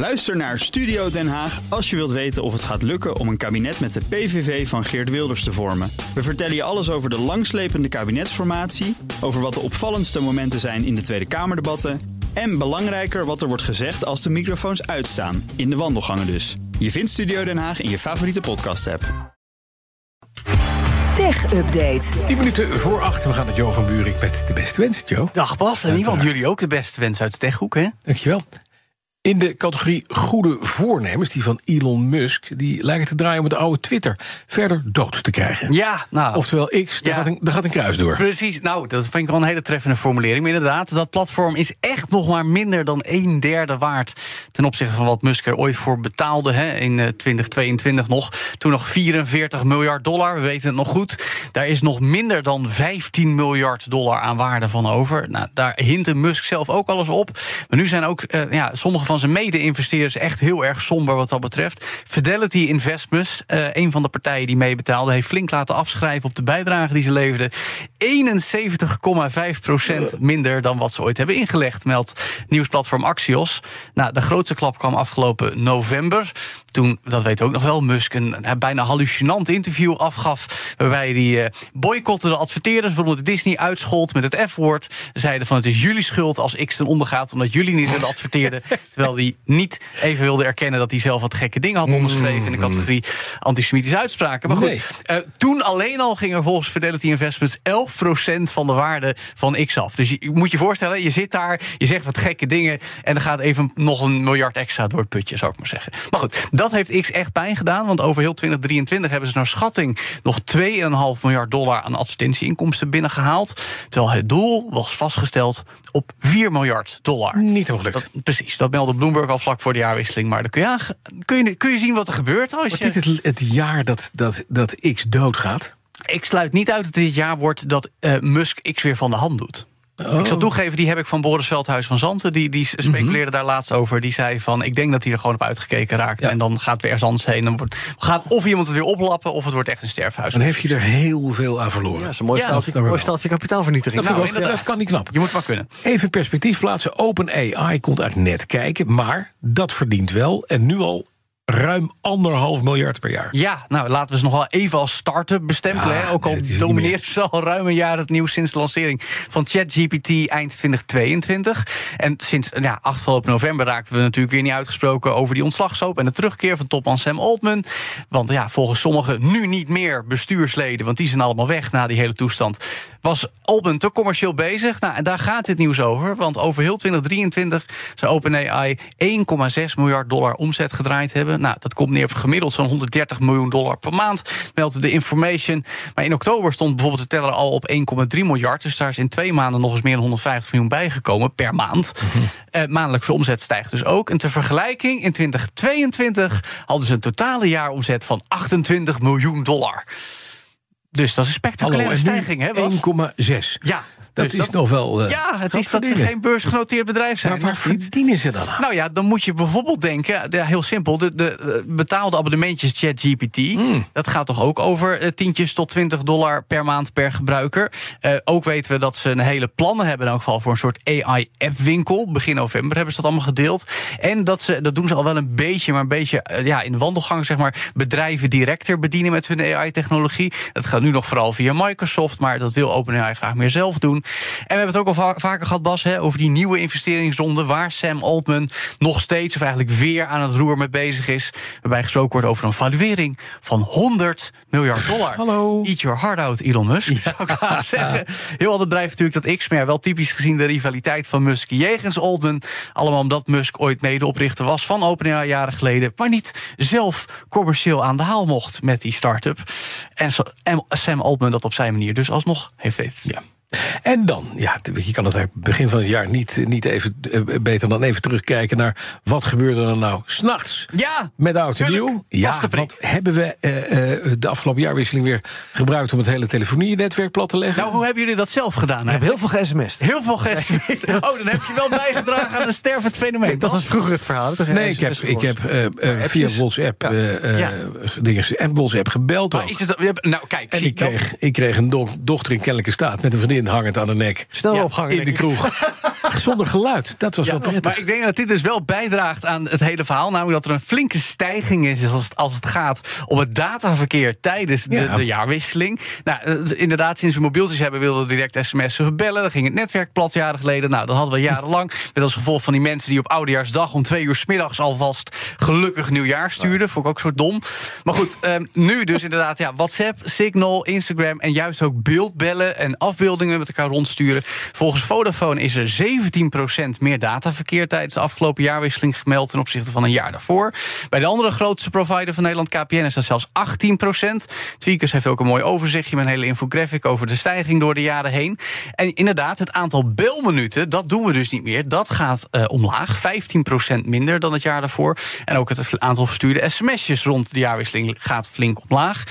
Luister naar Studio Den Haag als je wilt weten of het gaat lukken om een kabinet met de PVV van Geert Wilders te vormen. We vertellen je alles over de langslepende kabinetsformatie, over wat de opvallendste momenten zijn in de Tweede Kamerdebatten en belangrijker wat er wordt gezegd als de microfoons uitstaan, in de wandelgangen dus. Je vindt Studio Den Haag in je favoriete podcast-app. Tech Update. 10 minuten voor acht. We gaan met Jo van Buurik met de beste wensen, Joe. Dag Bas, en in ieder geval Uiteraard. jullie ook de beste wens uit de techhoek, hè? Dankjewel. In de categorie goede voornemens, die van Elon Musk... die lijken te draaien om het oude Twitter verder dood te krijgen. Ja, nou... Oftewel X, daar, Ja. gaat een, daar gaat een kruis door. Precies, nou, dat vind ik wel een hele treffende formulering. Maar inderdaad, dat platform is echt nog maar minder dan een derde waard... ten opzichte van wat Musk er ooit voor betaalde hè, in eh, 2022 nog. Toen nog 44 miljard dollar, we weten het nog goed. Daar is nog minder dan 15 miljard dollar aan waarde van over. Nou, daar hintte Musk zelf ook alles op. Maar nu zijn ook eh, ja, sommige van zijn mede-investeerders... echt heel erg somber wat dat betreft. Fidelity Investments, eh, een van de partijen die meebetaalde... heeft flink laten afschrijven op de bijdrage die ze leverden. 71,5 procent minder dan wat ze ooit hebben ingelegd, meldt nieuwsplatform Axios. Nou, de grootste klap kwam afgelopen november. Toen, dat weet ook nog wel, Musk een, een bijna hallucinant interview afgaf. Waarbij hij eh, boycotte de adverteerders, waaronder Disney uitschold met het F-woord. Zeiden van het is jullie schuld als X ten onder gaat, omdat jullie niet willen adverteerden. Terwijl hij niet even wilde erkennen dat hij zelf wat gekke dingen had onderschreven in de categorie antisemitische uitspraken. Maar goed, Nee. eh, toen alleen al ging er volgens Fidelity Investments 11% van de waarde van X af. Dus je, je moet je voorstellen, je zit daar, je zegt wat gekke dingen... en er gaat even nog een miljard extra door het putje, zou ik maar zeggen. Maar goed, dat heeft X echt pijn gedaan... want over heel 2023 hebben ze naar schatting... nog 2,5 miljard dollar aan advertentieinkomsten binnengehaald... terwijl het doel was vastgesteld op 4 miljard dollar. Niet helemaal gelukt. Dat, precies, dat meldde Bloomberg al vlak voor de jaarwisseling. Maar dan kun je, kun je, kun je zien wat er gebeurt als Wordt je... dit het, het jaar dat, dat, dat X doodgaat? Ik sluit niet uit dat dit jaar wordt dat eh, Musk X weer van de hand doet. Ik zal toegeven, die heb ik van Boris Veldhuis van Zanten. Die, die speculeerde daar laatst over. Die zei van, ik denk dat hij er gewoon op uitgekeken raakt. Ja. En dan gaat weer ergens anders heen. Dan wordt, gaat of iemand het weer oplappen, of het wordt echt een sterfhuis. Dan heeft je er heel veel aan verloren. Ja, dat is een mooi Ja, staaltje, mooi staaltje kapitaalvernietiging. Dat, Nou, dat kan niet knap. Je moet maar kunnen. Even perspectief plaatsen. OpenAI komt eigenlijk net kijken, maar dat verdient wel. En nu al ruim anderhalf miljard per jaar. Ja, nou laten we ze nog wel even als start-up bestempelen. Ja, hè. Ook al nee, domineert ze al ruim een jaar het nieuws sinds de lancering van ChatGPT eind 2022. En sinds ja, afgelopen november raakten we natuurlijk weer niet uitgesproken over die ontslagsoop en de terugkeer van topman Sam Altman. Want ja, volgens sommigen nu niet meer bestuursleden, want die zijn allemaal weg na die hele toestand. Was Altman te commercieel bezig? Nou, en daar gaat dit nieuws over. Want over heel 2023 zou OpenAI 1,6 miljard dollar omzet gedraaid hebben. Nou, dat komt neer op gemiddeld zo'n 130 miljoen dollar per maand, meldt de Information. Maar in oktober stond bijvoorbeeld de teller al op 1,3 miljard. Dus daar is in twee maanden nog eens meer dan 150 miljoen bijgekomen per maand. Eh, maandelijkse omzet stijgt dus ook. En ter vergelijking, in 2022 hadden ze een totale jaaromzet van 28 miljoen dollar. Dus dat is een spectaculaire stijging, hè? Bas? 1,6. Ja, Dat dus is nog wel. eh, Ja, het is dat ze geen beursgenoteerd bedrijf zijn. Maar waar verdienen ze dan aan? Nou ja, dan moet je bijvoorbeeld denken, ja, heel simpel, de, de eh, betaalde abonnementjes ChatGPT, Hmm. dat gaat toch ook over eh, tientjes tot 20 dollar per maand per gebruiker. Ook weten we dat ze een hele plannen hebben in elk geval voor een soort AI-app-winkel. Begin november hebben ze dat allemaal gedeeld. En dat ze, dat doen ze al wel een beetje, maar een beetje ja, in de wandelgang, zeg maar, bedrijven directer bedienen met hun AI-technologie. Dat gaat nu nog vooral via Microsoft, maar dat wil OpenAI graag meer zelf doen. En we hebben het ook al va- vaker gehad, Bas, hè, over die nieuwe investeringsronde... waar Sam Altman nog steeds, of eigenlijk weer aan het roer mee bezig is... waarbij gesproken wordt over een valuering van 100 miljard dollar. Hallo. Eat your heart out, Elon Musk. zou ik zeggen. Heel ander bedrijf natuurlijk dat X, maar ja, wel typisch gezien de rivaliteit van Musk jegens Altman. Allemaal omdat Musk ooit medeoprichter was van OpenAI jaren geleden... maar niet zelf commercieel aan de haal mocht met die start-up. En Sam Altman dat op zijn manier dus alsnog heeft weten. Ja. En dan, ja, je kan het eigenlijk begin van het jaar niet, niet even eh, beter dan even terugkijken naar wat gebeurde er nou s'nachts. Ja, Met oud en nieuw. Ja, want hebben we eh, eh, de afgelopen jaarwisseling weer gebruikt om het hele telefonienetwerk plat te leggen? Nou, hoe hebben jullie dat zelf gedaan? Ik heb heel veel ge-sms'd. Heel veel gesmist. Oh, dan heb je wel bijgedragen aan een stervend fenomeen. Dat was vroeger het verhaal. toch? Nee, ik heb, ik heb via? WhatsApp, Ja. Ja. dingen, en WhatsApp gebeld Maar is het, nou, kijk, En ik kreeg, ik kreeg een do- dochter in kennelijke staat met een vriendin hangend aan de nek. Snel Ja, opgangen. In de denk Zonder geluid. Dat was Ja, wel prettig. maar ik denk dat dit dus wel bijdraagt aan het hele verhaal. Namelijk dat er een flinke stijging is als het, als het gaat om het dataverkeer tijdens de, Ja. de jaarwisseling. Nou, eh, inderdaad, sinds we mobieltjes hebben wilden we direct sms'en of bellen. Dan ging het netwerk plat jaren geleden. Nou, dat hadden we jarenlang. Met als gevolg van die mensen die op oudejaarsdag om twee uur 's middags alvast gelukkig nieuwjaar stuurden. Vond ik ook zo dom. Maar goed, ehm, nu dus inderdaad ja, WhatsApp, Signal, Instagram en juist ook beeldbellen en afbeeldingen met elkaar rondsturen. Volgens Vodafone is er 17% meer dataverkeer tijdens de afgelopen jaarwisseling gemeld ten opzichte van een jaar daarvoor. Bij de andere grootste provider van Nederland, KPN, is dat zelfs 18%. Tweakers heeft ook een mooi overzichtje met een hele infographic over de stijging door de jaren heen. En inderdaad, het aantal belminuten, dat doen we dus niet meer. Dat gaat eh, omlaag, 15% minder dan het jaar daarvoor. En ook het aantal verstuurde sms'jes rond de jaarwisseling gaat flink omlaag.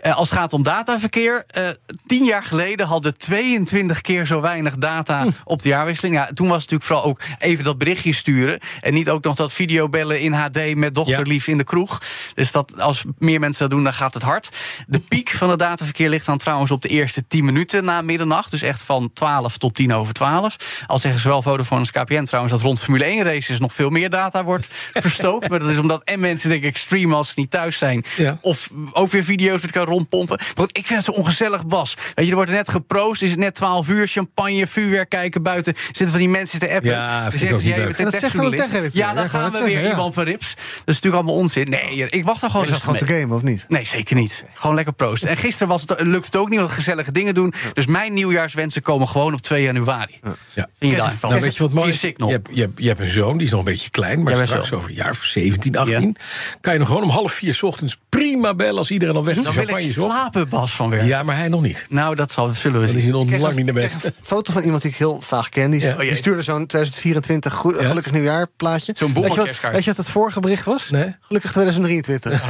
Eh, als het gaat om dataverkeer, eh, tien jaar geleden hadden 22 keer zo weinig data op de jaarwisseling. Ja, toen was het natuurlijk vooral ook even dat berichtje sturen. En niet ook nog dat videobellen in HD met dochterlief in de kroeg. Dus dat, als meer mensen dat doen, dan gaat het hard. De piek van het dataverkeer ligt dan trouwens op de eerste 10 minuten na middernacht. Dus echt van 12 tot 10 over 12. Al zeggen zowel Vodafone als KPN trouwens dat rond Formule 1 races nog veel meer data wordt verstookt. maar dat is omdat en mensen denk ik streamen als ze niet thuis zijn. Ja. Of ook weer video's met elkaar rondpompen. Maar goed, ik vind het zo ongezellig, Bas. Weet je, er wordt net geproost, is het net 12 uur, champagne, vuurwerk kijken buiten. Zitten van die mensen te appen. Ja, Dan vind ik zeggen ook ze, niet jij bent een Dat techjournalist. Ja, dan Ja, gaan we weer ja. iemand van Rips. Dat is natuurlijk allemaal onzin. Nee, ik wacht daar gewoon Is dat gewoon te mee. game of niet? Nee, zeker niet. Gewoon lekker proosten. En gisteren was het, lukt het ook niet, want gezellige dingen doen. Dus mijn nieuwjaarswensen komen gewoon op 2 januari. Ja. Vind je daar Nou, weet je wat mooi. Je hebt, je, hebt, je hebt een zoon, die is nog een beetje klein... maar Ja, straks over een jaar of 17, 18... kan je nog gewoon om half vier 's ochtends prima bellen... als iedereen al weg is, Dan wil ik is slapen, Bas van Werk. Ja, maar hij nog niet. Nou, dat zal, zullen we Dan is zien. hij nog Ik kreeg lang niet naar bed. een foto van iemand die ik heel vaag ken. Die, Ja. is- Oh die stuurde zo'n 2024 goe- Ja. gelukkig nieuwjaar plaatje. Zo'n weet, je wat, weet je wat het vorige bericht was? Nee. Gelukkig 2023.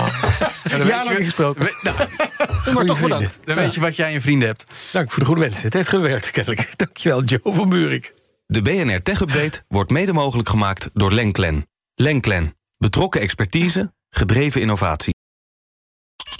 Ja, dan weet Ja, je- nog niet gesproken. we- nou, maar Goeie toch vrienden. bedankt. dan weet je wat jij en je vrienden hebt. Dank voor de goede wensen. Het heeft gewerkt, kennelijk. Dankjewel, Joe van Buurik. De BNR Tech Update wordt mede mogelijk gemaakt door Lenklen. Lenklen. Betrokken expertise, gedreven innovatie.